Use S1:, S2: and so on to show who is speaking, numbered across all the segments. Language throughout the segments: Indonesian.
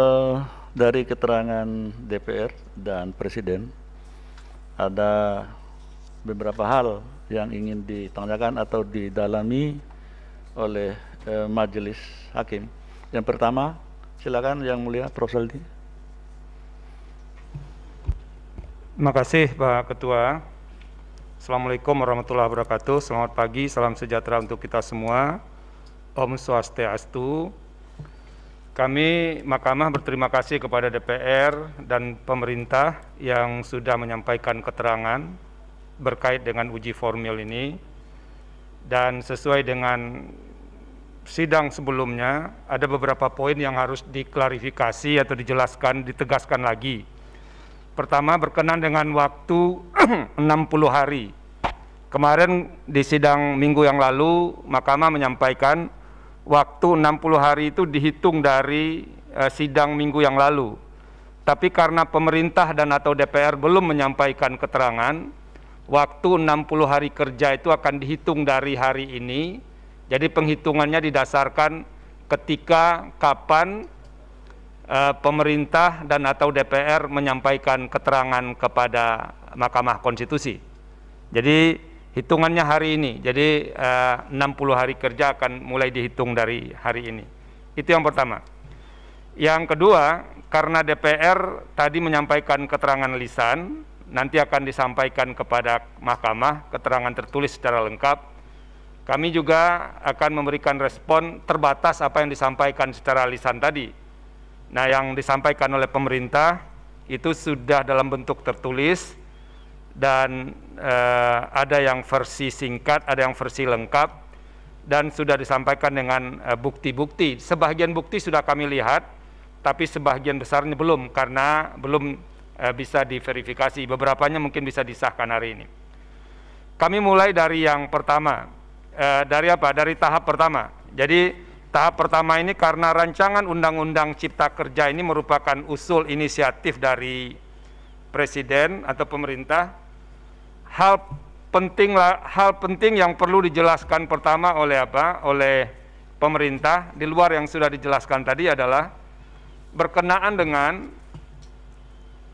S1: Eh, dari keterangan DPR dan Presiden ada beberapa hal yang ingin ditanyakan atau didalami oleh eh, majelis hakim. Yang pertama, silakan yang mulia Prof. Saldi.
S2: Terima kasih Pak Ketua. Assalamualaikum warahmatullahi wabarakatuh. Selamat pagi, salam sejahtera untuk kita semua. Om Swastiastu. Kami Mahkamah berterima kasih kepada DPR dan pemerintah yang sudah menyampaikan keterangan berkait dengan uji formil ini. Dan sesuai dengan sidang sebelumnya, ada beberapa poin yang harus diklarifikasi atau dijelaskan, ditegaskan lagi. Pertama berkenan dengan waktu 60 hari. Kemarin di sidang minggu yang lalu Mahkamah menyampaikan waktu 60 hari itu dihitung dari uh, sidang minggu yang lalu. Tapi karena pemerintah dan atau DPR belum menyampaikan keterangan, waktu 60 hari kerja itu akan dihitung dari hari ini. Jadi penghitungannya didasarkan ketika kapan uh, pemerintah dan atau DPR menyampaikan keterangan kepada Mahkamah Konstitusi. Jadi hitungannya hari ini. Jadi uh, 60 hari kerja akan mulai dihitung dari hari ini. Itu yang pertama. Yang kedua, karena DPR tadi menyampaikan keterangan lisan, nanti akan disampaikan kepada Mahkamah keterangan tertulis secara lengkap. Kami juga akan memberikan respon terbatas apa yang disampaikan secara lisan tadi Nah, yang disampaikan oleh pemerintah itu sudah dalam bentuk tertulis dan eh, ada yang versi singkat, ada yang versi lengkap dan sudah disampaikan dengan eh, bukti-bukti. Eh, sebagian bukti sudah kami lihat, tapi sebagian besarnya belum karena belum eh, bisa diverifikasi. Beberapanya mungkin bisa disahkan hari ini. Kami mulai dari yang pertama. Eh, dari apa? Dari tahap pertama. Jadi Tahap pertama ini karena rancangan Undang-Undang Cipta Kerja ini merupakan usul inisiatif dari Presiden atau pemerintah. Hal penting hal penting yang perlu dijelaskan pertama oleh apa? Oleh pemerintah di luar yang sudah dijelaskan tadi adalah berkenaan dengan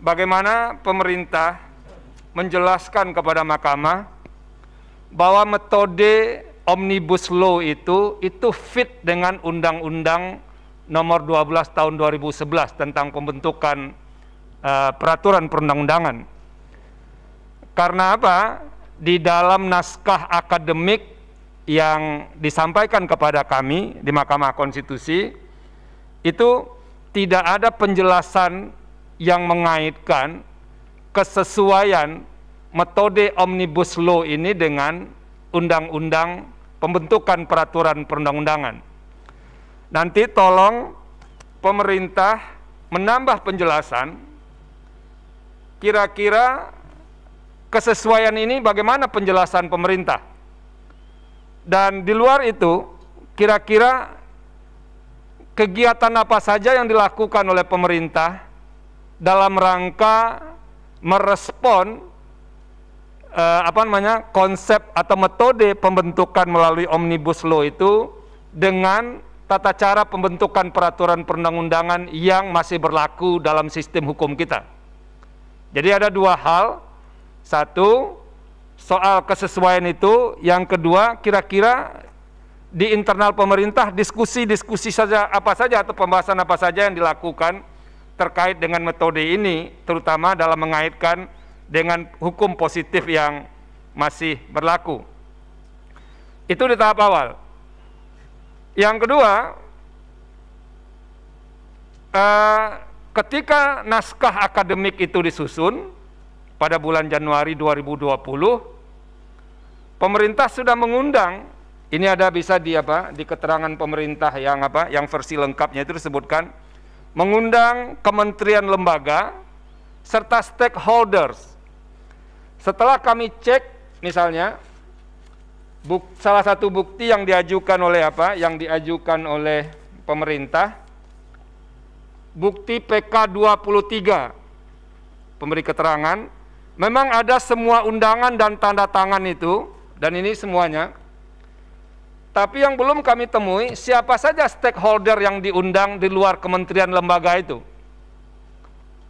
S2: bagaimana pemerintah menjelaskan kepada mahkamah bahwa metode Omnibus Law itu itu fit dengan Undang-Undang Nomor 12 Tahun 2011 tentang pembentukan uh, peraturan perundang-undangan. Karena apa? Di dalam naskah akademik yang disampaikan kepada kami di Mahkamah Konstitusi itu tidak ada penjelasan yang mengaitkan kesesuaian metode omnibus law ini dengan undang-undang pembentukan peraturan perundang-undangan. Nanti tolong pemerintah menambah penjelasan kira-kira kesesuaian ini bagaimana penjelasan pemerintah. Dan di luar itu kira-kira kegiatan apa saja yang dilakukan oleh pemerintah dalam rangka merespon uh, apa namanya konsep atau metode pembentukan melalui omnibus law itu dengan tata cara pembentukan peraturan perundang-undangan yang masih berlaku dalam sistem hukum kita. Jadi ada dua hal, satu soal kesesuaian itu, yang kedua kira-kira di internal pemerintah diskusi-diskusi saja apa saja atau pembahasan apa saja yang dilakukan terkait dengan metode ini, terutama dalam mengaitkan dengan hukum positif yang masih berlaku. Itu di tahap awal. Yang kedua, eh, ketika naskah akademik itu disusun pada bulan Januari 2020, pemerintah sudah mengundang. Ini ada bisa di apa? Di keterangan pemerintah yang apa? Yang versi lengkapnya itu disebutkan mengundang kementerian lembaga serta stakeholders setelah kami cek misalnya buk, salah satu bukti yang diajukan oleh apa? Yang diajukan oleh pemerintah bukti PK 23 pemberi keterangan, memang ada semua undangan dan tanda tangan itu, dan ini semuanya. Tapi yang belum kami temui, siapa saja stakeholder yang diundang di luar kementerian lembaga itu.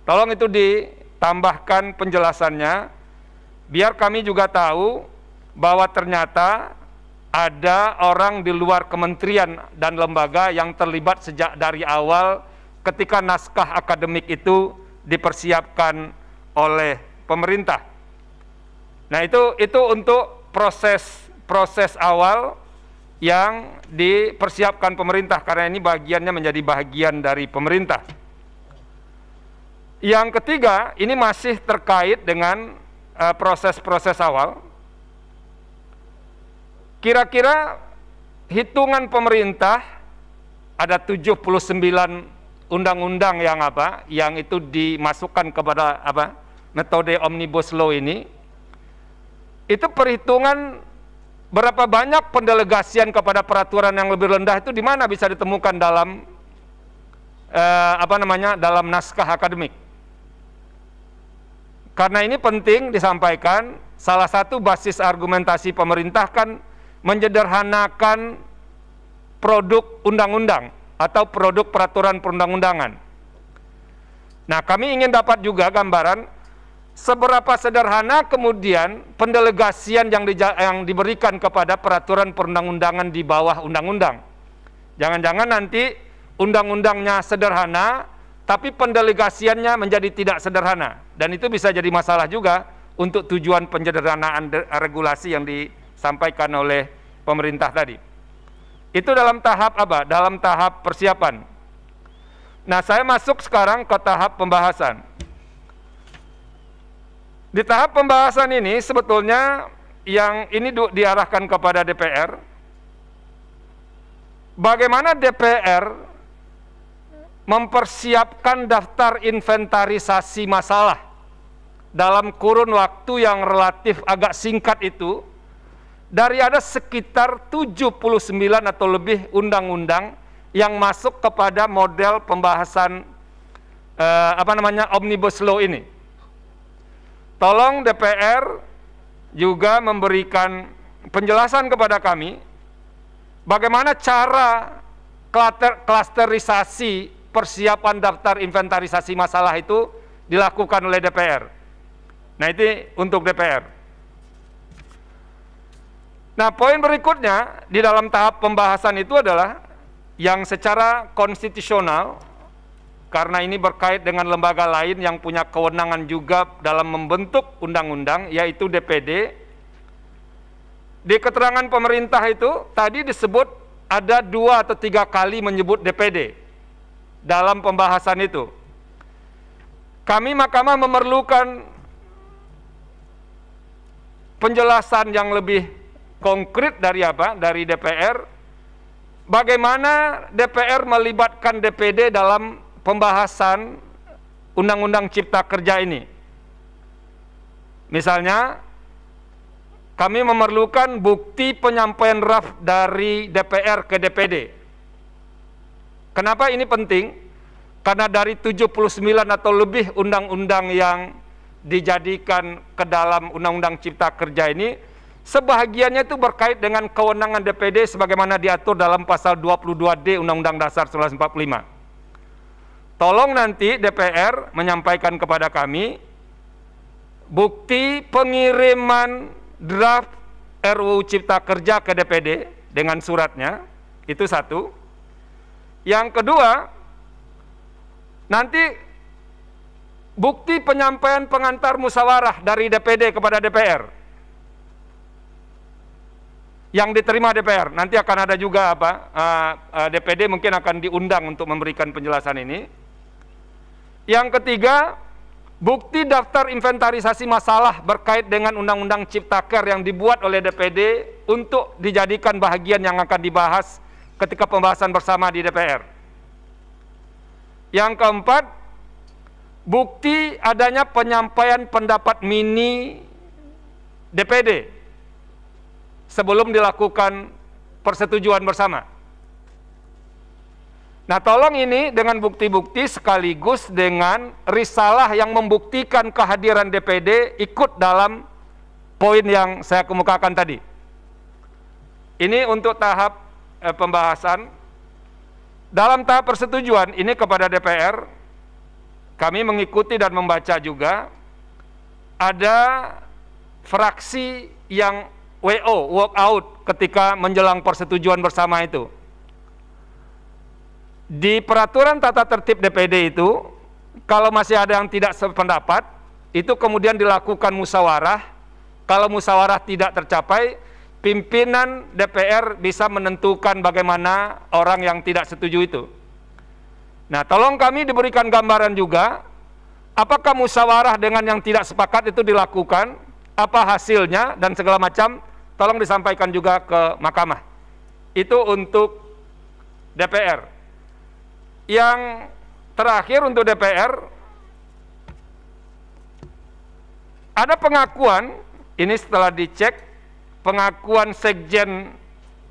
S2: Tolong itu ditambahkan penjelasannya, biar kami juga tahu bahwa ternyata ada orang di luar kementerian dan lembaga yang terlibat sejak dari awal ketika naskah akademik itu dipersiapkan oleh pemerintah. Nah, itu itu untuk proses proses awal yang dipersiapkan pemerintah karena ini bagiannya menjadi bagian dari pemerintah. Yang ketiga, ini masih terkait dengan proses-proses uh, awal Kira-kira hitungan pemerintah ada 79 undang-undang yang apa? Yang itu dimasukkan kepada apa? Metode omnibus law ini. Itu perhitungan berapa banyak pendelegasian kepada peraturan yang lebih rendah itu di mana bisa ditemukan dalam eh, apa namanya? dalam naskah akademik. Karena ini penting disampaikan, salah satu basis argumentasi pemerintah kan menyederhanakan produk undang-undang atau produk peraturan perundang-undangan. Nah, kami ingin dapat juga gambaran seberapa sederhana kemudian pendelegasian yang, di, yang diberikan kepada peraturan perundang-undangan di bawah undang-undang. Jangan-jangan nanti undang-undangnya sederhana, tapi pendelegasiannya menjadi tidak sederhana. Dan itu bisa jadi masalah juga untuk tujuan penyederhanaan regulasi yang disampaikan oleh pemerintah tadi. Itu dalam tahap apa? Dalam tahap persiapan. Nah, saya masuk sekarang ke tahap pembahasan. Di tahap pembahasan ini sebetulnya yang ini diarahkan kepada DPR. Bagaimana DPR mempersiapkan daftar inventarisasi masalah dalam kurun waktu yang relatif agak singkat itu dari ada sekitar 79 atau lebih undang-undang yang masuk kepada model pembahasan eh, apa namanya omnibus law ini. Tolong DPR juga memberikan penjelasan kepada kami bagaimana cara klasterisasi persiapan daftar inventarisasi masalah itu dilakukan oleh DPR. Nah, itu untuk DPR. Nah, poin berikutnya di dalam tahap pembahasan itu adalah yang secara konstitusional karena ini berkait dengan lembaga lain yang punya kewenangan juga dalam membentuk undang-undang yaitu DPD. Di keterangan pemerintah itu tadi disebut ada dua atau tiga kali menyebut DPD dalam pembahasan itu. Kami Mahkamah memerlukan penjelasan yang lebih konkret dari apa? Dari DPR. Bagaimana DPR melibatkan DPD dalam pembahasan Undang-Undang Cipta Kerja ini? Misalnya, kami memerlukan bukti penyampaian draft dari DPR ke DPD. Kenapa ini penting? Karena dari 79 atau lebih undang-undang yang dijadikan ke dalam Undang-Undang Cipta Kerja ini, Sebahagiannya itu berkait dengan kewenangan DPD sebagaimana diatur dalam pasal 22D Undang-Undang Dasar 1945. Tolong nanti DPR menyampaikan kepada kami bukti pengiriman draft RUU Cipta Kerja ke DPD dengan suratnya, itu satu. Yang kedua, nanti bukti penyampaian pengantar musyawarah dari DPD kepada DPR yang diterima DPR. Nanti akan ada juga apa uh, uh, DPD mungkin akan diundang untuk memberikan penjelasan ini. Yang ketiga, bukti daftar inventarisasi masalah berkait dengan Undang-Undang Ciptaker yang dibuat oleh DPD untuk dijadikan bahagian yang akan dibahas ketika pembahasan bersama di DPR. Yang keempat, bukti adanya penyampaian pendapat mini DPD sebelum dilakukan persetujuan bersama. Nah, tolong ini dengan bukti-bukti sekaligus dengan risalah yang membuktikan kehadiran DPD ikut dalam poin yang saya kemukakan tadi. Ini untuk tahap eh, pembahasan. Dalam tahap persetujuan ini kepada DPR, kami mengikuti dan membaca juga ada fraksi yang WO, walk out ketika menjelang persetujuan bersama itu. Di peraturan tata tertib DPD itu, kalau masih ada yang tidak sependapat, itu kemudian dilakukan musyawarah. Kalau musyawarah tidak tercapai, pimpinan DPR bisa menentukan bagaimana orang yang tidak setuju itu. Nah, tolong kami diberikan gambaran juga, apakah musyawarah dengan yang tidak sepakat itu dilakukan, apa hasilnya, dan segala macam, tolong disampaikan juga ke mahkamah. Itu untuk DPR. Yang terakhir untuk DPR, ada pengakuan, ini setelah dicek, pengakuan Sekjen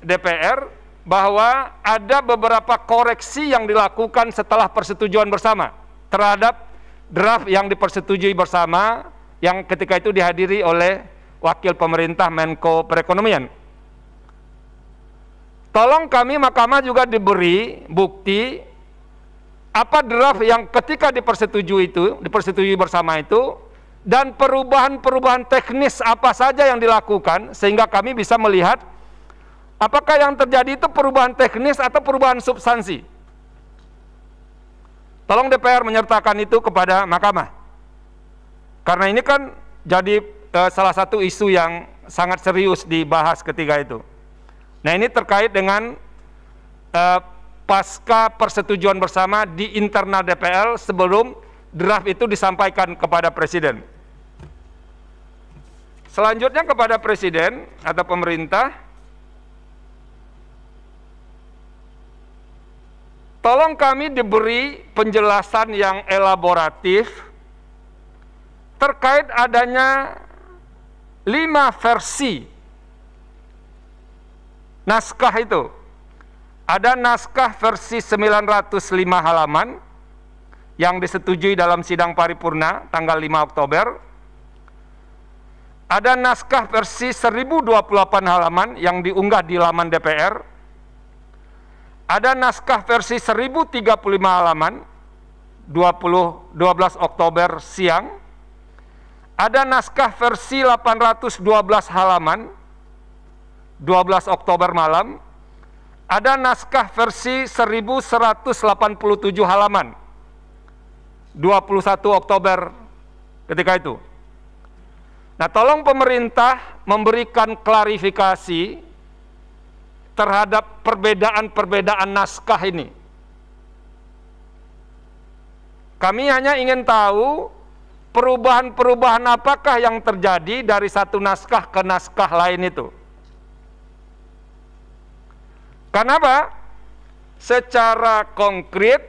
S2: DPR bahwa ada beberapa koreksi yang dilakukan setelah persetujuan bersama terhadap draft yang dipersetujui bersama yang ketika itu dihadiri oleh wakil pemerintah Menko Perekonomian. Tolong kami Mahkamah juga diberi bukti apa draft yang ketika dipersetujui itu, dipersetujui bersama itu dan perubahan-perubahan teknis apa saja yang dilakukan sehingga kami bisa melihat apakah yang terjadi itu perubahan teknis atau perubahan substansi. Tolong DPR menyertakan itu kepada Mahkamah. Karena ini kan jadi uh, salah satu isu yang sangat serius dibahas ketika itu. Nah ini terkait dengan uh, pasca persetujuan bersama di internal DPR sebelum draft itu disampaikan kepada Presiden. Selanjutnya kepada Presiden atau pemerintah, tolong kami diberi penjelasan yang elaboratif terkait adanya lima versi naskah itu. Ada naskah versi 905 halaman yang disetujui dalam sidang paripurna tanggal 5 Oktober. Ada naskah versi 1028 halaman yang diunggah di laman DPR. Ada naskah versi 1035 halaman 20 12 Oktober siang ada naskah versi 812 halaman 12 Oktober malam. Ada naskah versi 1187 halaman 21 Oktober ketika itu. Nah, tolong pemerintah memberikan klarifikasi terhadap perbedaan-perbedaan naskah ini. Kami hanya ingin tahu perubahan-perubahan apakah yang terjadi dari satu naskah ke naskah lain itu. Kenapa? Secara konkret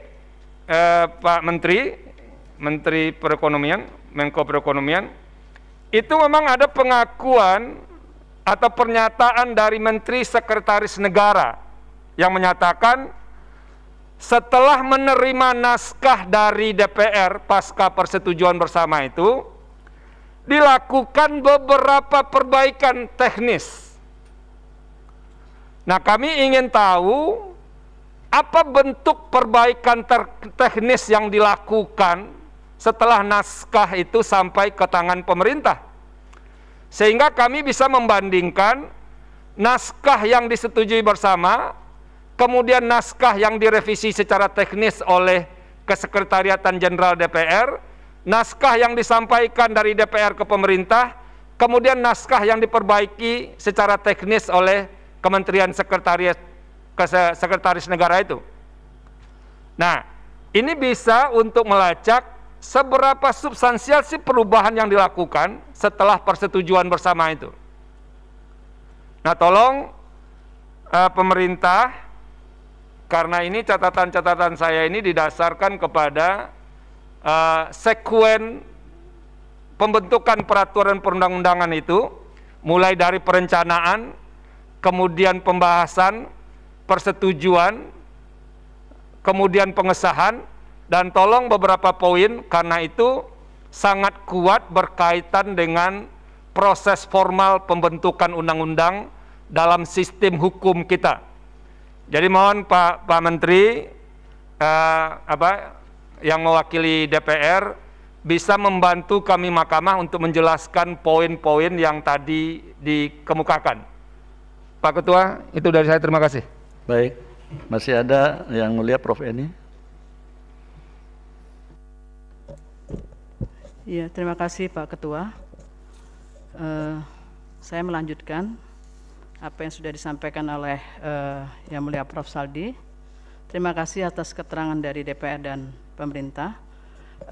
S2: eh, Pak Menteri, Menteri Perekonomian, Menko Perekonomian, itu memang ada pengakuan atau pernyataan dari Menteri Sekretaris Negara yang menyatakan setelah menerima naskah dari DPR pasca persetujuan bersama itu, dilakukan beberapa perbaikan teknis. Nah, kami ingin tahu apa bentuk perbaikan teknis yang dilakukan setelah naskah itu sampai ke tangan pemerintah. Sehingga kami bisa membandingkan naskah yang disetujui bersama kemudian naskah yang direvisi secara teknis oleh Kesekretariatan Jenderal DPR, naskah yang disampaikan dari DPR ke pemerintah, kemudian naskah yang diperbaiki secara teknis oleh Kementerian Sekretariat Sekretaris Negara itu. Nah, ini bisa untuk melacak seberapa substansial sih perubahan yang dilakukan setelah persetujuan bersama itu. Nah, tolong uh, pemerintah karena ini catatan-catatan saya ini didasarkan kepada uh, sekuen pembentukan peraturan perundang-undangan itu, mulai dari perencanaan, kemudian pembahasan, persetujuan, kemudian pengesahan, dan tolong beberapa poin karena itu sangat kuat berkaitan dengan proses formal pembentukan undang-undang dalam sistem hukum kita. Jadi mohon Pak Pak Menteri eh, apa yang mewakili DPR bisa membantu kami Mahkamah untuk menjelaskan poin-poin yang tadi dikemukakan. Pak Ketua, itu dari saya. Terima kasih.
S1: Baik, masih ada yang mulia Prof. Eni.
S3: Ya, terima kasih Pak Ketua. Uh, saya melanjutkan apa yang sudah disampaikan oleh uh, Yang Mulia Prof. Saldi. Terima kasih atas keterangan dari DPR dan pemerintah.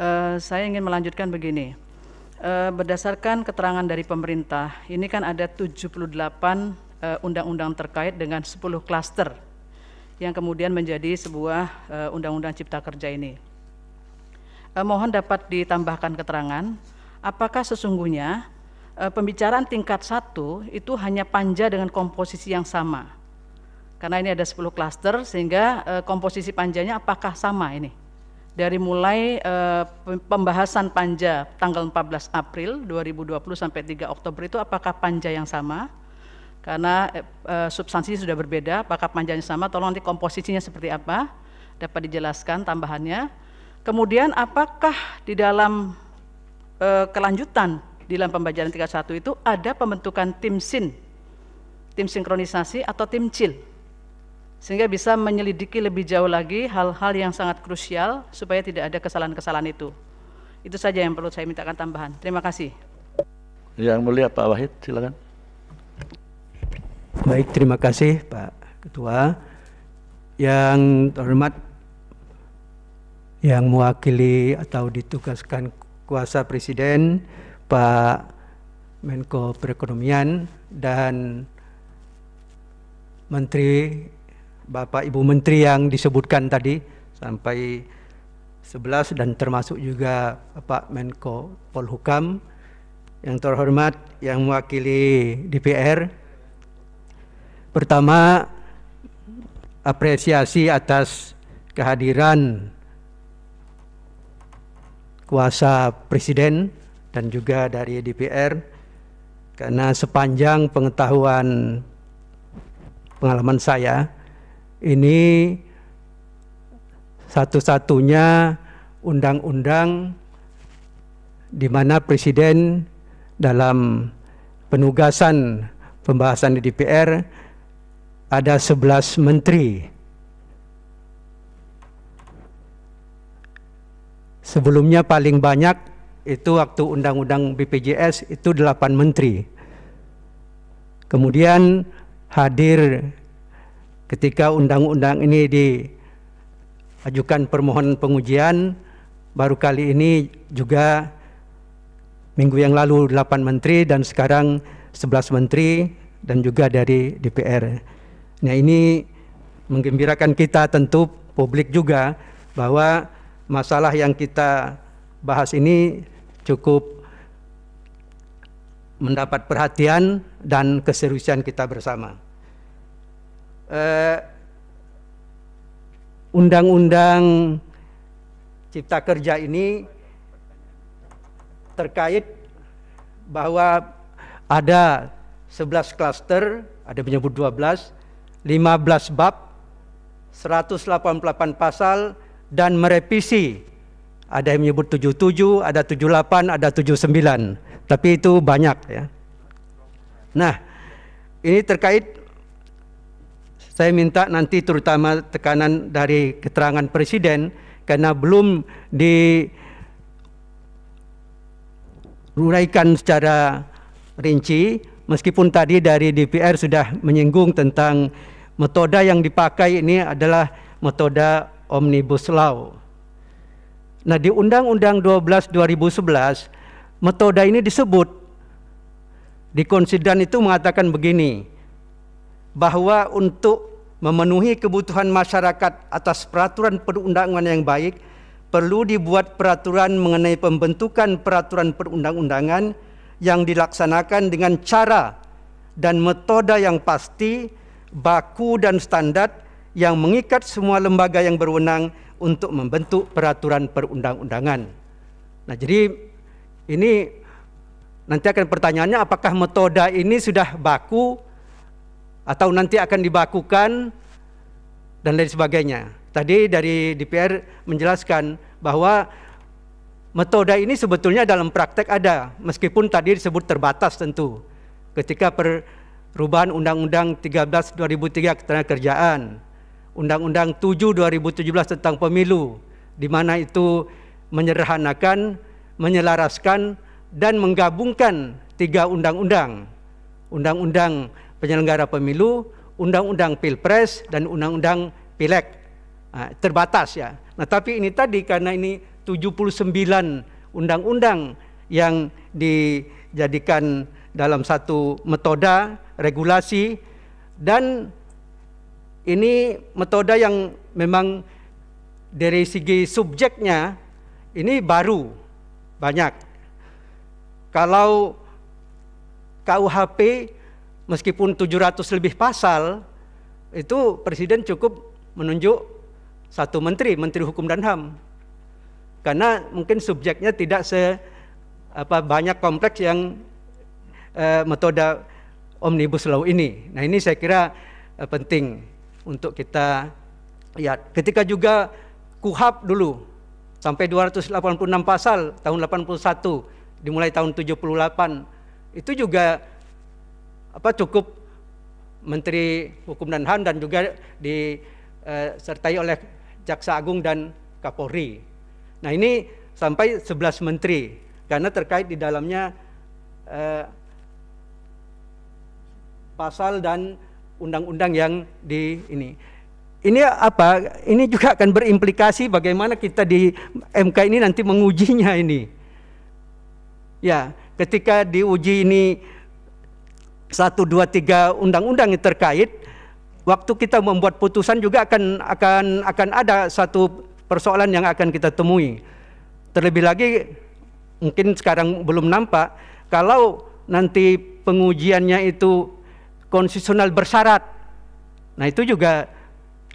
S3: Uh, saya ingin melanjutkan begini. Uh, berdasarkan keterangan dari pemerintah, ini kan ada 78 undang-undang uh, terkait dengan 10 klaster yang kemudian menjadi sebuah undang-undang cipta kerja ini mohon dapat ditambahkan keterangan. Apakah sesungguhnya eh, pembicaraan tingkat satu itu hanya panja dengan komposisi yang sama? Karena ini ada 10 klaster sehingga eh, komposisi panjanya apakah sama ini? Dari mulai eh, pembahasan panja tanggal 14 April 2020 sampai 3 Oktober itu apakah panja yang sama? Karena eh, eh, substansi sudah berbeda apakah panjanya sama? Tolong nanti komposisinya seperti apa? Dapat dijelaskan tambahannya Kemudian apakah di dalam e, kelanjutan di dalam pembelajaran tingkat satu itu ada pembentukan tim SIN, tim sinkronisasi atau tim CIL, sehingga bisa menyelidiki lebih jauh lagi hal-hal yang sangat krusial supaya tidak ada kesalahan-kesalahan itu. Itu saja yang perlu saya mintakan tambahan. Terima kasih.
S1: Yang mulia Pak Wahid, silakan.
S4: Baik, terima kasih Pak Ketua. Yang terhormat yang mewakili atau ditugaskan kuasa Presiden Pak Menko Perekonomian dan Menteri Bapak Ibu Menteri yang disebutkan tadi sampai 11 dan termasuk juga Pak Menko Polhukam yang terhormat yang mewakili DPR pertama apresiasi atas kehadiran kuasa presiden dan juga dari DPR karena sepanjang pengetahuan pengalaman saya ini satu-satunya undang-undang di mana presiden dalam penugasan pembahasan di DPR ada 11 menteri Sebelumnya paling banyak itu waktu undang-undang BPJS itu delapan menteri. Kemudian hadir ketika undang-undang ini diajukan permohonan pengujian baru kali ini juga minggu yang lalu delapan menteri dan sekarang sebelas menteri dan juga dari DPR. Nah ini menggembirakan kita tentu publik juga bahwa masalah yang kita bahas ini cukup mendapat perhatian dan keseriusan kita bersama. Eh, undang-undang Cipta Kerja ini terkait bahwa ada 11 klaster, ada menyebut 12, 15 bab, 188 pasal, dan merevisi. Ada yang menyebut 77, ada 78, ada 79. Tapi itu banyak ya. Nah, ini terkait saya minta nanti terutama tekanan dari keterangan presiden karena belum diuraikan secara rinci meskipun tadi dari DPR sudah menyinggung tentang metode yang dipakai ini adalah metode Omnibus Law. Nah, di Undang-Undang 12 2011 metode ini disebut di konsideran itu mengatakan begini bahwa untuk memenuhi kebutuhan masyarakat atas peraturan perundangan yang baik perlu dibuat peraturan mengenai pembentukan peraturan perundang-undangan yang dilaksanakan dengan cara dan metode yang pasti, baku dan standar yang mengikat semua lembaga yang berwenang untuk membentuk peraturan perundang-undangan. Nah, jadi ini nanti akan pertanyaannya apakah metode ini sudah baku atau nanti akan dibakukan dan lain sebagainya. Tadi dari DPR menjelaskan bahwa metode ini sebetulnya dalam praktek ada, meskipun tadi disebut terbatas tentu. Ketika perubahan Undang-Undang 13 2003 Ketenagakerjaan, Undang-Undang 7 2017 tentang pemilu, di mana itu menyederhanakan, menyelaraskan, dan menggabungkan tiga undang-undang. Undang-undang penyelenggara pemilu, undang-undang pilpres, dan undang-undang pileg. Nah, terbatas ya. Nah, tapi ini tadi karena ini 79 undang-undang yang dijadikan dalam satu metode regulasi dan ini metode yang memang dari segi subjeknya ini baru banyak. Kalau KUHP meskipun 700 lebih pasal itu presiden cukup menunjuk satu menteri, menteri hukum dan HAM. Karena mungkin subjeknya tidak se apa banyak kompleks yang uh, metode omnibus law ini. Nah, ini saya kira uh, penting untuk kita lihat. Ketika juga KUHAP dulu sampai 286 pasal tahun 81 dimulai tahun 78 itu juga apa cukup Menteri Hukum dan HAM dan juga disertai eh, oleh Jaksa Agung dan Kapolri. Nah ini sampai 11 menteri karena terkait di dalamnya eh, pasal dan undang-undang yang di ini. Ini apa? Ini juga akan berimplikasi bagaimana kita di MK ini nanti mengujinya ini. Ya, ketika diuji ini satu dua tiga undang-undang yang terkait, waktu kita membuat putusan juga akan akan akan ada satu persoalan yang akan kita temui. Terlebih lagi mungkin sekarang belum nampak kalau nanti pengujiannya itu konstitusional bersyarat. Nah, itu juga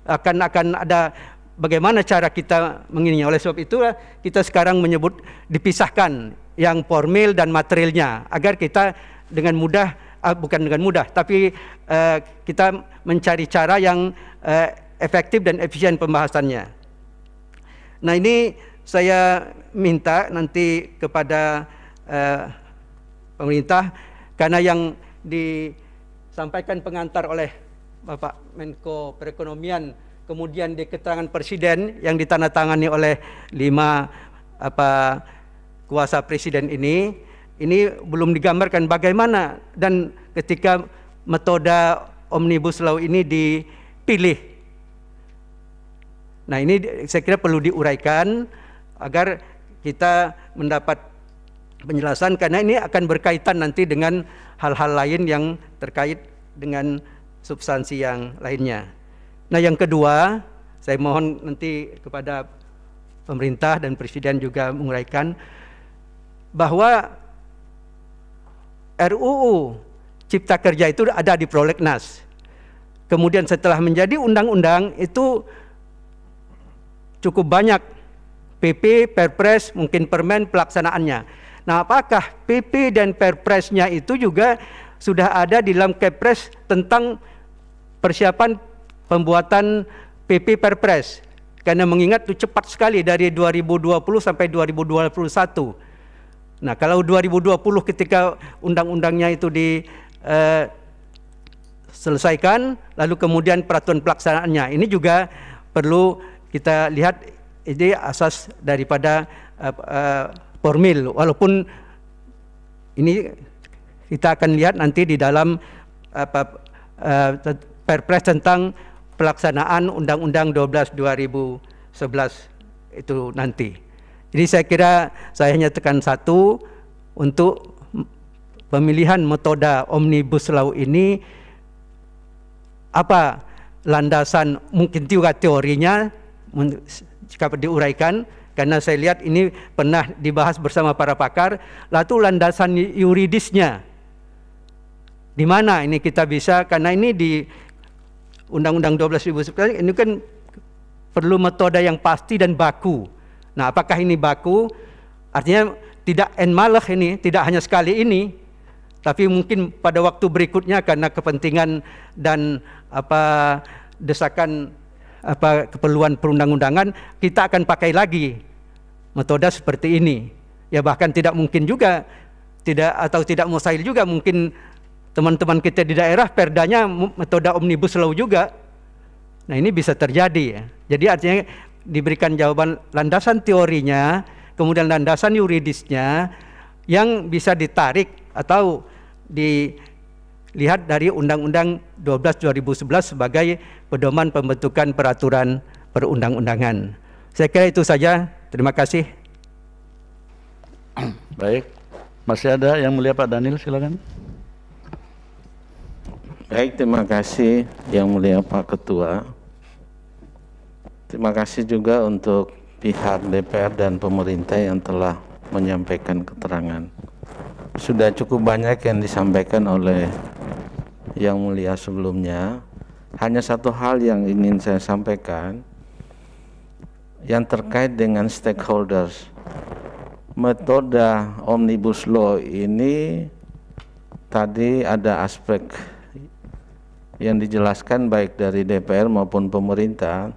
S4: akan akan ada bagaimana cara kita mengininya. Oleh sebab itu kita sekarang menyebut dipisahkan yang formil dan materialnya agar kita dengan mudah uh, bukan dengan mudah, tapi uh, kita mencari cara yang uh, efektif dan efisien pembahasannya. Nah ini saya minta nanti kepada uh, pemerintah karena yang disampaikan pengantar oleh Bapak Menko Perekonomian kemudian di keterangan presiden yang ditandatangani oleh lima apa kuasa presiden ini ini belum digambarkan bagaimana dan ketika metode omnibus law ini dipilih. Nah, ini saya kira perlu diuraikan agar kita mendapat penjelasan karena ini akan berkaitan nanti dengan hal-hal lain yang terkait dengan substansi yang lainnya. Nah, yang kedua, saya mohon nanti kepada pemerintah dan presiden juga menguraikan bahwa RUU Cipta Kerja itu ada di prolegnas. Kemudian setelah menjadi undang-undang itu cukup banyak PP, Perpres, mungkin permen pelaksanaannya. Nah, apakah PP dan Perpresnya itu juga sudah ada di dalam Kepres tentang persiapan pembuatan PP Perpres? Karena mengingat itu cepat sekali dari 2020 sampai 2021 Nah, kalau 2020 ketika undang-undangnya itu diselesaikan, eh, lalu kemudian peraturan pelaksanaannya, ini juga perlu kita lihat ini asas daripada uh, uh, formil, walaupun ini kita akan lihat nanti di dalam apa uh, perpres tentang pelaksanaan Undang-Undang 12 2011 itu nanti. Jadi saya kira saya hanya tekan satu untuk pemilihan metode omnibus law ini apa landasan mungkin juga teorinya jika diuraikan karena saya lihat ini pernah dibahas bersama para pakar lalu landasan yuridisnya di mana ini kita bisa karena ini di Undang-Undang 12 2011 ini kan perlu metode yang pasti dan baku. Nah, apakah ini baku? Artinya tidak en malah ini, tidak hanya sekali ini, tapi mungkin pada waktu berikutnya karena kepentingan dan apa desakan apa keperluan perundang-undangan kita akan pakai lagi metode seperti ini. Ya bahkan tidak mungkin juga tidak atau tidak mustahil juga mungkin teman-teman kita di daerah perdanya metode omnibus law juga. Nah ini bisa terjadi ya. Jadi artinya diberikan jawaban landasan teorinya, kemudian landasan yuridisnya yang bisa ditarik atau dilihat dari Undang-Undang 12 2011 sebagai pedoman pembentukan peraturan perundang-undangan. Saya kira itu saja. Terima kasih.
S1: Baik, masih ada yang mulia Pak Daniel, silakan.
S5: Baik, terima kasih yang mulia Pak Ketua. Terima kasih juga untuk pihak DPR dan pemerintah yang telah menyampaikan keterangan. Sudah cukup banyak yang disampaikan oleh yang mulia sebelumnya. Hanya satu hal yang ingin saya sampaikan yang terkait dengan stakeholders. Metode omnibus law ini tadi ada aspek yang dijelaskan baik dari DPR maupun pemerintah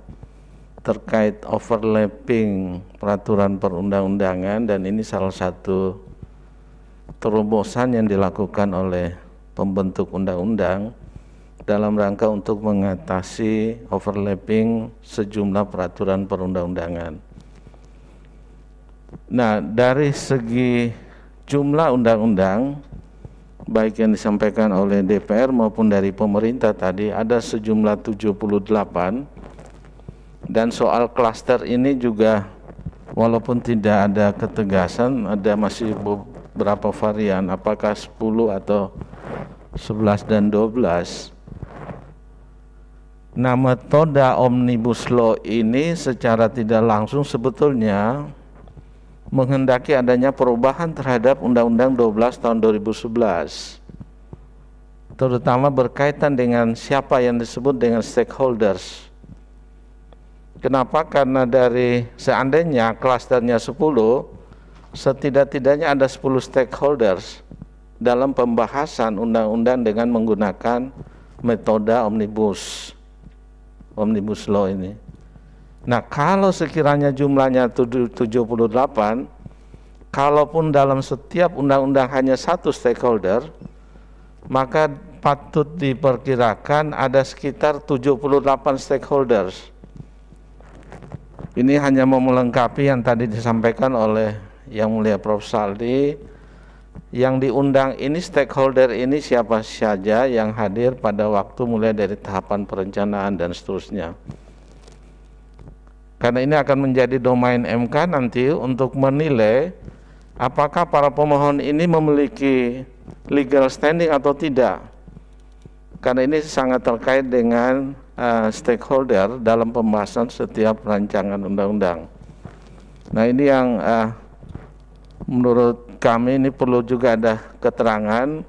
S5: terkait overlapping peraturan perundang-undangan dan ini salah satu terobosan yang dilakukan oleh pembentuk undang-undang dalam rangka untuk mengatasi overlapping sejumlah peraturan perundang-undangan. Nah, dari segi jumlah undang-undang baik yang disampaikan oleh DPR maupun dari pemerintah tadi ada sejumlah 78 dan soal klaster ini juga walaupun tidak ada ketegasan ada masih beberapa varian apakah 10 atau 11 dan 12 Nah metode omnibus law ini secara tidak langsung sebetulnya menghendaki adanya perubahan terhadap Undang-Undang 12 tahun 2011 terutama berkaitan dengan siapa yang disebut dengan stakeholders. Kenapa? Karena dari seandainya klasternya 10, setidak-tidaknya ada 10 stakeholders dalam pembahasan undang-undang dengan menggunakan metode omnibus omnibus law ini. Nah, kalau sekiranya jumlahnya 78, kalaupun dalam setiap undang-undang hanya satu stakeholder, maka patut diperkirakan ada sekitar 78 stakeholders. Ini hanya mau melengkapi yang tadi disampaikan oleh Yang Mulia Prof. Saldi. Yang diundang ini stakeholder ini siapa saja yang hadir pada waktu mulai dari tahapan perencanaan dan seterusnya karena ini akan menjadi domain MK nanti untuk menilai apakah para pemohon ini memiliki legal standing atau tidak. Karena ini sangat terkait dengan uh, stakeholder dalam pembahasan setiap rancangan undang-undang. Nah ini yang uh, menurut kami ini perlu juga ada keterangan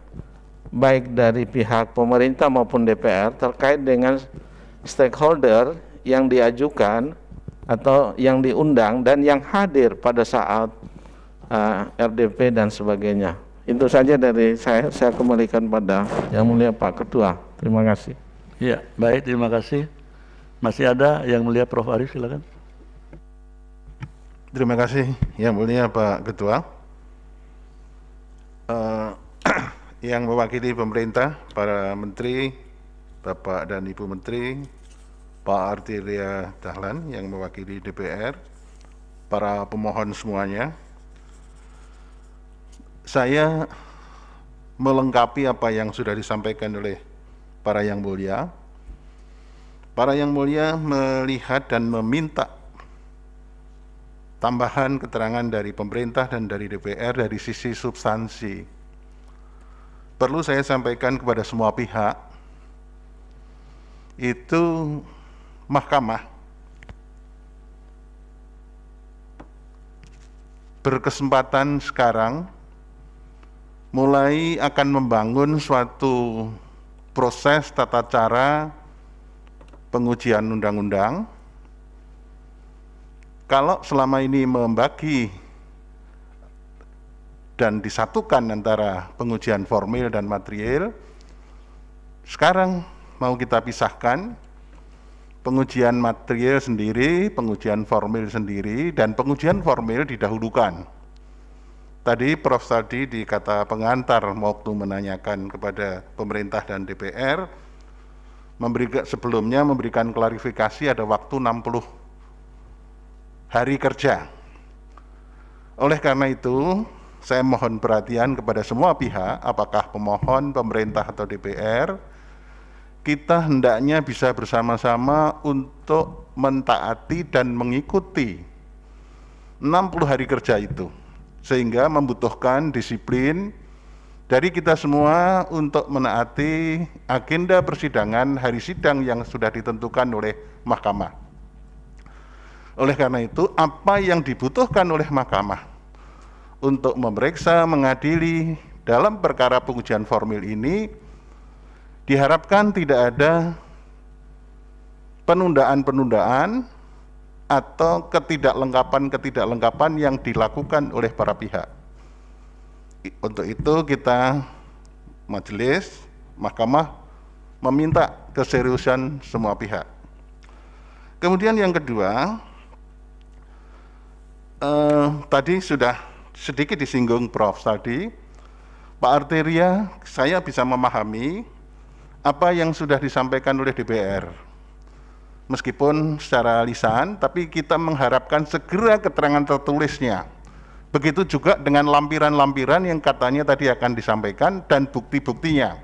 S5: baik dari pihak pemerintah maupun DPR terkait dengan stakeholder yang diajukan atau yang diundang dan yang hadir pada saat uh, RDP dan sebagainya. Itu saja dari saya. Saya kembalikan pada Yang Mulia Pak Ketua. Terima kasih.
S1: Ya, baik. Terima kasih. Masih ada Yang Mulia Prof. Arif, silakan.
S6: Terima kasih Yang Mulia Pak Ketua. Uh, yang mewakili pemerintah, para menteri, Bapak dan Ibu Menteri, Pak Artiria Dahlan yang mewakili DPR, para pemohon semuanya. Saya melengkapi apa yang sudah disampaikan oleh para yang mulia. Para yang mulia melihat dan meminta tambahan keterangan dari pemerintah dan dari DPR dari sisi substansi. Perlu saya sampaikan kepada semua pihak, itu mahkamah berkesempatan sekarang mulai akan membangun suatu proses tata cara pengujian undang-undang. Kalau selama ini membagi dan disatukan antara pengujian formil dan material, sekarang mau kita pisahkan pengujian material sendiri, pengujian formil sendiri, dan pengujian formil didahulukan. Tadi Prof. Saldi di kata pengantar waktu menanyakan kepada pemerintah dan DPR, memberi, sebelumnya memberikan klarifikasi ada waktu 60 hari kerja. Oleh karena itu, saya mohon perhatian kepada semua pihak, apakah pemohon, pemerintah, atau DPR, kita hendaknya bisa bersama-sama untuk mentaati dan mengikuti 60 hari kerja itu sehingga membutuhkan disiplin dari kita semua untuk menaati agenda persidangan hari sidang yang sudah ditentukan oleh mahkamah. Oleh karena itu, apa yang dibutuhkan oleh mahkamah untuk memeriksa, mengadili dalam perkara pengujian formil ini diharapkan tidak ada penundaan-penundaan atau ketidaklengkapan-ketidaklengkapan yang dilakukan oleh para pihak. Untuk itu kita majelis, mahkamah meminta keseriusan semua pihak. Kemudian yang kedua, eh, tadi sudah sedikit disinggung Prof. tadi, Pak Arteria, saya bisa memahami apa yang sudah disampaikan oleh DPR. Meskipun secara lisan, tapi kita mengharapkan segera keterangan tertulisnya. Begitu juga dengan lampiran-lampiran yang katanya tadi akan disampaikan dan bukti-buktinya.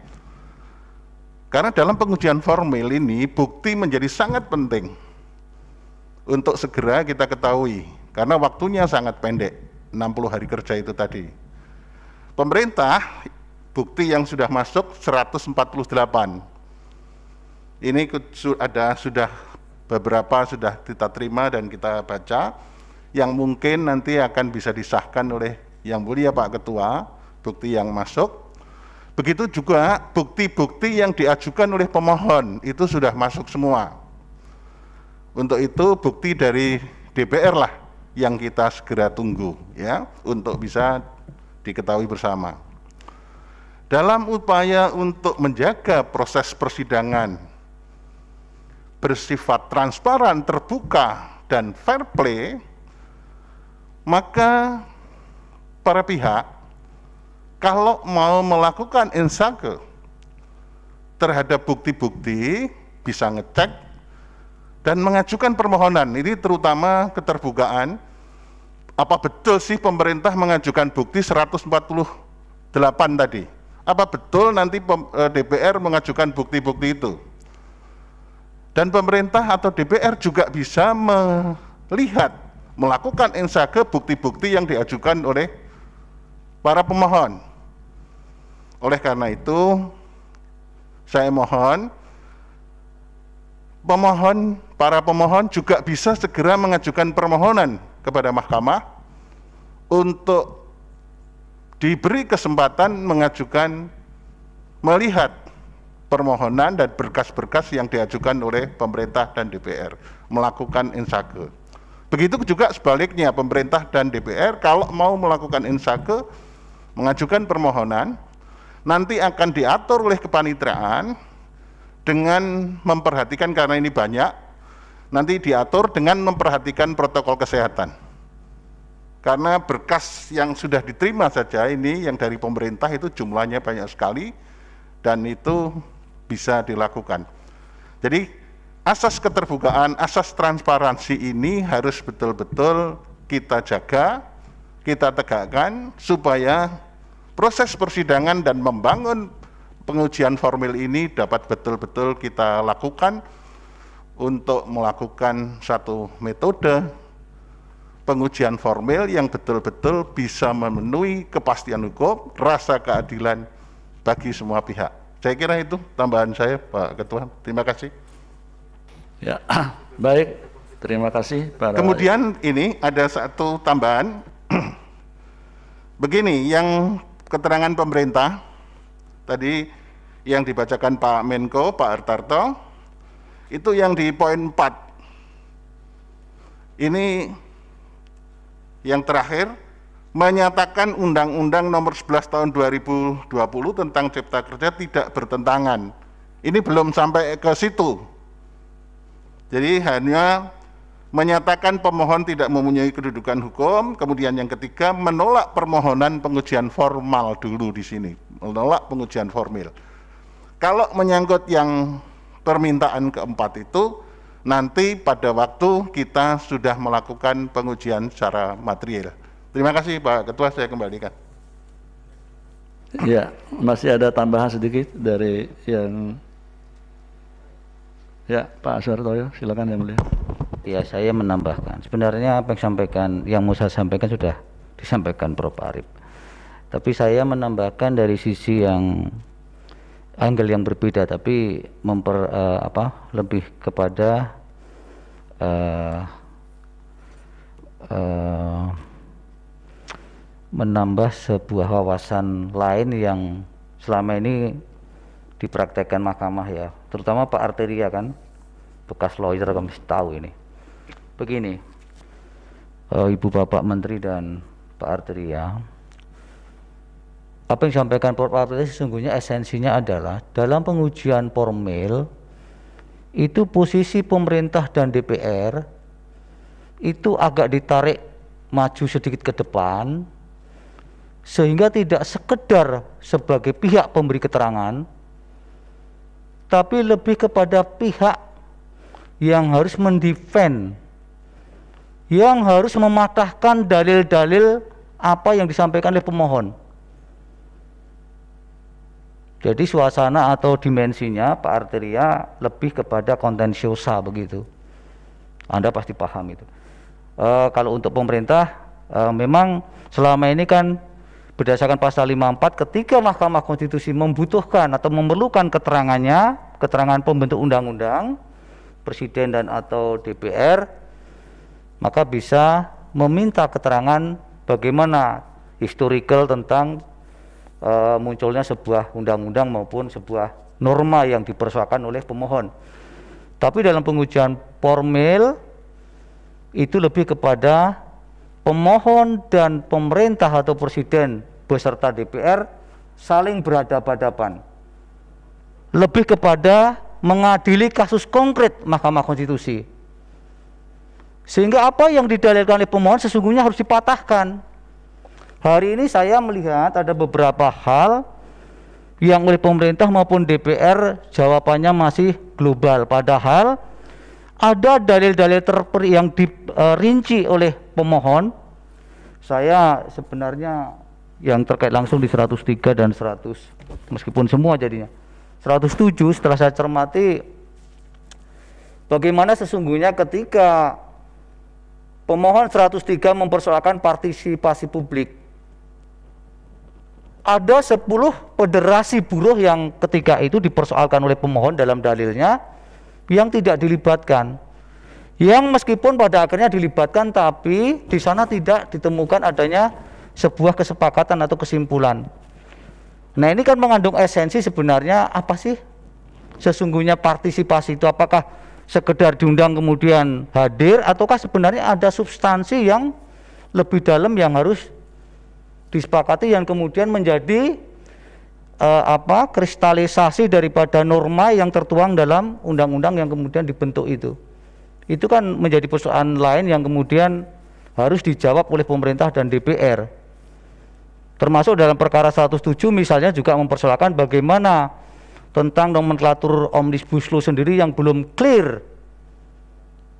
S6: Karena dalam pengujian formil ini bukti menjadi sangat penting untuk segera kita ketahui karena waktunya sangat pendek, 60 hari kerja itu tadi. Pemerintah bukti yang sudah masuk 148. Ini ada sudah beberapa sudah kita terima dan kita baca yang mungkin nanti akan bisa disahkan oleh Yang Mulia Pak Ketua, bukti yang masuk. Begitu juga bukti-bukti yang diajukan oleh pemohon itu sudah masuk semua. Untuk itu bukti dari DPR lah yang kita segera tunggu ya untuk bisa diketahui bersama. Dalam upaya untuk menjaga proses persidangan bersifat transparan, terbuka, dan fair play, maka para pihak kalau mau melakukan insake terhadap bukti-bukti bisa ngecek dan mengajukan permohonan. Ini terutama keterbukaan apa betul sih pemerintah mengajukan bukti 148 tadi? apa betul nanti eh, DPR mengajukan bukti-bukti itu? Dan pemerintah atau DPR juga bisa melihat, melakukan insake bukti-bukti yang diajukan oleh para pemohon. Oleh karena itu, saya mohon pemohon, para pemohon juga bisa segera mengajukan permohonan kepada mahkamah untuk diberi kesempatan mengajukan melihat permohonan dan berkas-berkas yang diajukan oleh pemerintah dan DPR melakukan insake. Begitu juga sebaliknya pemerintah dan DPR kalau mau melakukan insake mengajukan permohonan nanti akan diatur oleh kepanitraan dengan memperhatikan karena ini banyak nanti diatur dengan memperhatikan protokol kesehatan karena berkas yang sudah diterima saja ini yang dari pemerintah itu jumlahnya banyak sekali dan itu bisa dilakukan. Jadi asas keterbukaan, asas transparansi ini harus betul-betul kita jaga, kita tegakkan supaya proses persidangan dan membangun pengujian formil ini dapat betul-betul kita lakukan untuk melakukan satu metode pengujian formil yang betul-betul bisa memenuhi kepastian hukum, rasa keadilan bagi semua pihak. Saya kira itu tambahan saya, Pak Ketua. Terima kasih.
S1: Ya, baik. Terima kasih. Para...
S6: Kemudian ini ada satu tambahan. Begini, yang keterangan pemerintah tadi yang dibacakan Pak Menko, Pak Artarto, Itu yang di poin 4. Ini yang terakhir menyatakan Undang-Undang Nomor 11 Tahun 2020 tentang Cipta Kerja tidak bertentangan. Ini belum sampai ke situ. Jadi hanya menyatakan pemohon tidak mempunyai kedudukan hukum, kemudian yang ketiga menolak permohonan pengujian formal dulu di sini, menolak pengujian formil. Kalau menyangkut yang permintaan keempat itu, nanti pada waktu kita sudah melakukan pengujian secara material. Terima kasih Pak Ketua, saya kembalikan.
S1: Ya, masih ada tambahan sedikit dari yang Ya, Pak Aswartoyo, silakan yang mulia.
S7: Ya, saya menambahkan. Sebenarnya apa yang disampaikan, yang mau saya sampaikan sudah disampaikan Prof. Arif. Tapi saya menambahkan dari sisi yang angle yang berbeda, tapi memper uh, apa lebih kepada uh, uh, menambah sebuah wawasan lain yang selama ini dipraktekkan mahkamah ya terutama Pak Arteria kan bekas lawyer kami tahu ini. Begini uh, Ibu Bapak Menteri dan Pak Arteria apa yang disampaikan Pak Arteria sesungguhnya esensinya adalah dalam pengujian formil itu posisi pemerintah dan DPR itu agak ditarik maju sedikit ke depan sehingga tidak sekedar sebagai pihak pemberi keterangan tapi lebih kepada pihak yang harus mendefend, yang harus mematahkan dalil-dalil apa yang disampaikan oleh pemohon. Jadi suasana atau dimensinya Pak Arteria lebih kepada kontensiosa begitu. Anda pasti paham itu. E, kalau untuk pemerintah e, memang selama ini kan berdasarkan pasal 54 ketika Mahkamah Konstitusi membutuhkan atau memerlukan keterangannya, keterangan pembentuk undang-undang, presiden dan atau DPR, maka bisa meminta keterangan bagaimana historical tentang uh, munculnya sebuah undang-undang maupun sebuah norma yang dipersoalkan oleh pemohon. Tapi dalam pengujian formil itu lebih kepada pemohon dan pemerintah atau presiden beserta DPR saling berhadapan-hadapan. Lebih kepada mengadili kasus konkret Mahkamah Konstitusi. Sehingga apa yang didalilkan oleh pemohon sesungguhnya harus dipatahkan. Hari ini saya melihat ada beberapa hal yang oleh pemerintah maupun DPR jawabannya masih global. Padahal ada dalil-dalil yang dirinci oleh pemohon. Saya sebenarnya yang terkait langsung di 103 dan 100 meskipun semua jadinya. 107 setelah saya cermati bagaimana sesungguhnya ketika pemohon 103 mempersoalkan partisipasi publik? Ada 10 federasi buruh yang ketika itu dipersoalkan oleh pemohon dalam dalilnya yang tidak dilibatkan yang meskipun pada akhirnya dilibatkan tapi di sana tidak ditemukan adanya sebuah kesepakatan atau kesimpulan. Nah ini kan mengandung esensi sebenarnya apa sih sesungguhnya partisipasi itu apakah sekedar diundang kemudian hadir ataukah sebenarnya ada substansi yang lebih dalam yang harus disepakati yang kemudian menjadi uh, apa kristalisasi daripada norma yang tertuang dalam undang-undang yang kemudian dibentuk itu. Itu kan menjadi persoalan lain yang kemudian harus dijawab oleh pemerintah dan DPR. Termasuk dalam perkara 107 misalnya juga mempersoalkan bagaimana tentang nomenklatur Omnibus Law sendiri yang belum clear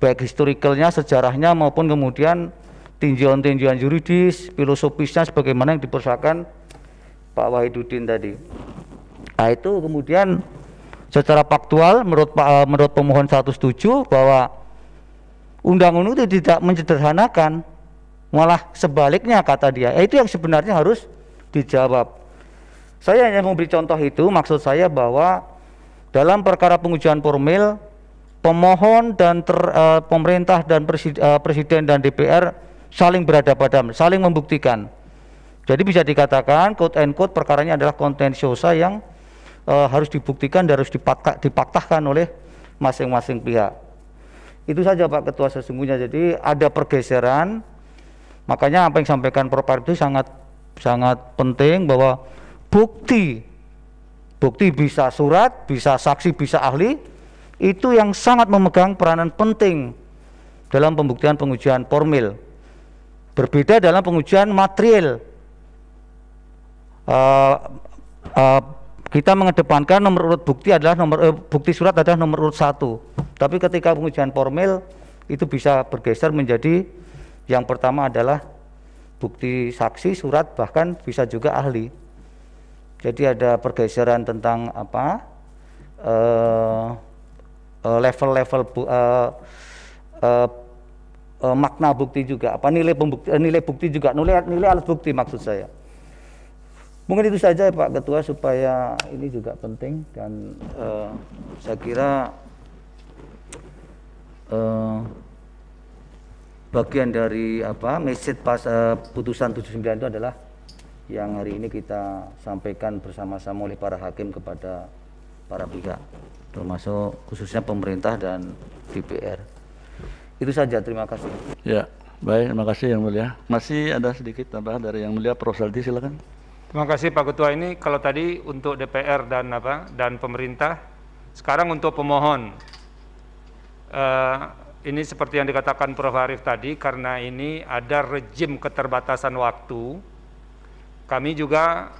S7: baik historicalnya, sejarahnya maupun kemudian tinjauan-tinjauan yuridis, filosofisnya sebagaimana yang dipersoalkan Pak Wahidudin tadi. Nah itu kemudian secara faktual menurut eh, menurut pemohon 107 bahwa undang-undang itu tidak menyederhanakan malah sebaliknya kata dia. Eh, itu yang sebenarnya harus dijawab. Saya hanya memberi contoh itu maksud saya bahwa dalam perkara pengujian formil pemohon dan ter, uh, pemerintah dan presiden, uh, presiden dan DPR saling berhadapan saling membuktikan jadi bisa dikatakan quote and quote perkaranya adalah kontensiosa yang uh, harus dibuktikan dan harus dipaktahkan oleh masing-masing pihak. Itu saja Pak Ketua sesungguhnya. Jadi ada pergeseran. Makanya apa yang disampaikan Prof. Itu sangat sangat penting bahwa bukti bukti bisa surat, bisa saksi, bisa ahli itu yang sangat memegang peranan penting dalam pembuktian pengujian formil. Berbeda dalam pengujian material. Uh, uh, kita mengedepankan nomor urut bukti adalah nomor uh, bukti surat adalah nomor urut satu. Tapi ketika pengujian formil itu bisa bergeser menjadi yang pertama adalah bukti saksi, surat, bahkan bisa juga ahli. Jadi ada pergeseran tentang apa level-level uh, uh, uh, makna bukti juga, apa nilai pembukti, nilai bukti juga, nilai nilai alat bukti maksud saya. Mungkin itu saja Pak Ketua supaya ini juga penting dan uh, saya kira uh, bagian dari apa message pas uh, putusan 79 itu adalah yang hari ini kita sampaikan bersama-sama oleh para hakim kepada para pihak termasuk khususnya pemerintah dan DPR. Itu saja, terima kasih.
S1: Ya, baik, terima kasih yang mulia. Masih ada sedikit tambah dari yang mulia Prof. Saldi, silakan.
S2: Terima kasih Pak Ketua ini kalau tadi untuk DPR dan apa dan pemerintah, sekarang untuk pemohon. Uh, ini seperti yang dikatakan Prof. Arif tadi, karena ini ada rejim keterbatasan waktu, kami juga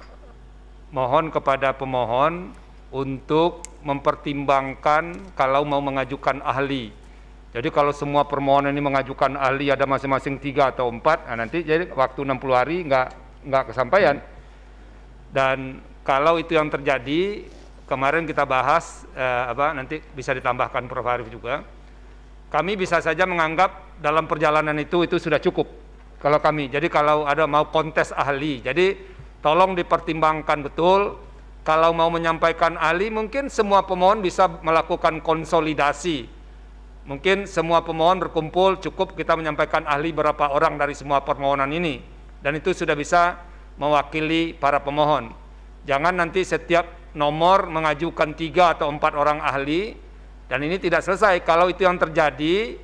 S2: mohon kepada pemohon untuk mempertimbangkan kalau mau mengajukan ahli. Jadi kalau semua permohonan ini mengajukan ahli ada masing-masing tiga atau empat, nah nanti jadi waktu 60 hari nggak nggak kesampaian. Dan kalau itu yang terjadi, kemarin kita bahas eh, apa nanti bisa ditambahkan Prof Arif juga. Kami bisa saja menganggap dalam perjalanan itu itu sudah cukup kalau kami. Jadi kalau ada mau kontes ahli, jadi tolong dipertimbangkan betul. Kalau mau menyampaikan ahli, mungkin semua pemohon bisa melakukan konsolidasi. Mungkin semua pemohon berkumpul, cukup kita menyampaikan ahli berapa orang dari semua permohonan ini. Dan itu sudah bisa mewakili para pemohon. Jangan nanti setiap nomor mengajukan tiga atau empat orang ahli, dan ini tidak selesai. Kalau itu yang terjadi,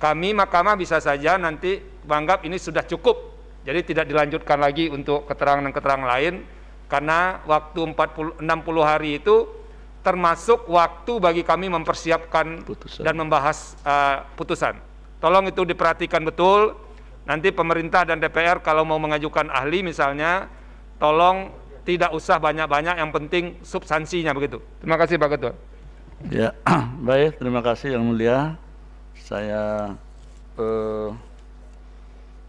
S2: kami mahkamah bisa saja nanti menganggap ini sudah cukup. Jadi tidak dilanjutkan lagi untuk keterangan-keterangan lain, karena waktu 40, 60 hari itu termasuk waktu bagi kami mempersiapkan putusan. dan membahas uh, putusan. Tolong itu diperhatikan betul, Nanti pemerintah dan DPR kalau mau mengajukan ahli misalnya, tolong tidak usah banyak-banyak, yang penting substansinya begitu. Terima kasih Pak Ketua.
S1: Ya, baik, terima kasih Yang Mulia. Saya eh,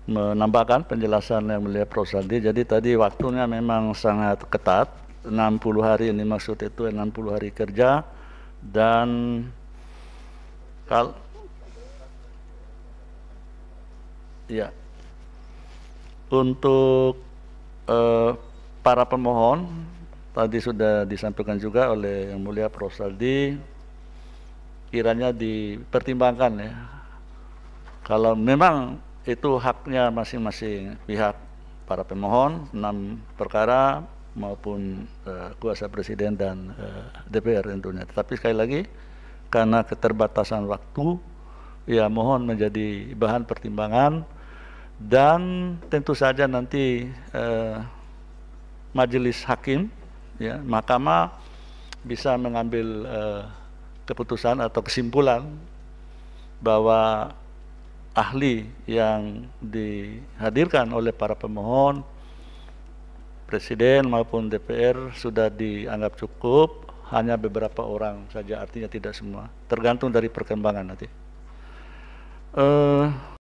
S1: menambahkan penjelasan Yang Mulia Prof. Sandi. Jadi tadi waktunya memang sangat ketat, 60 hari ini maksud itu 60 hari kerja dan kalau Ya. Untuk uh, para pemohon tadi sudah disampaikan juga oleh Yang Mulia Prof. Saldi kiranya dipertimbangkan ya. Kalau memang itu haknya masing-masing pihak para pemohon enam perkara maupun uh, kuasa presiden dan uh, eh, DPR tentunya. Tetapi sekali lagi karena keterbatasan waktu ya mohon menjadi bahan pertimbangan dan tentu saja nanti eh, majelis hakim ya mahkamah bisa mengambil eh, keputusan atau kesimpulan bahwa ahli yang dihadirkan oleh para pemohon presiden maupun DPR sudah dianggap cukup hanya beberapa orang saja artinya tidak semua tergantung dari perkembangan nanti. Uh,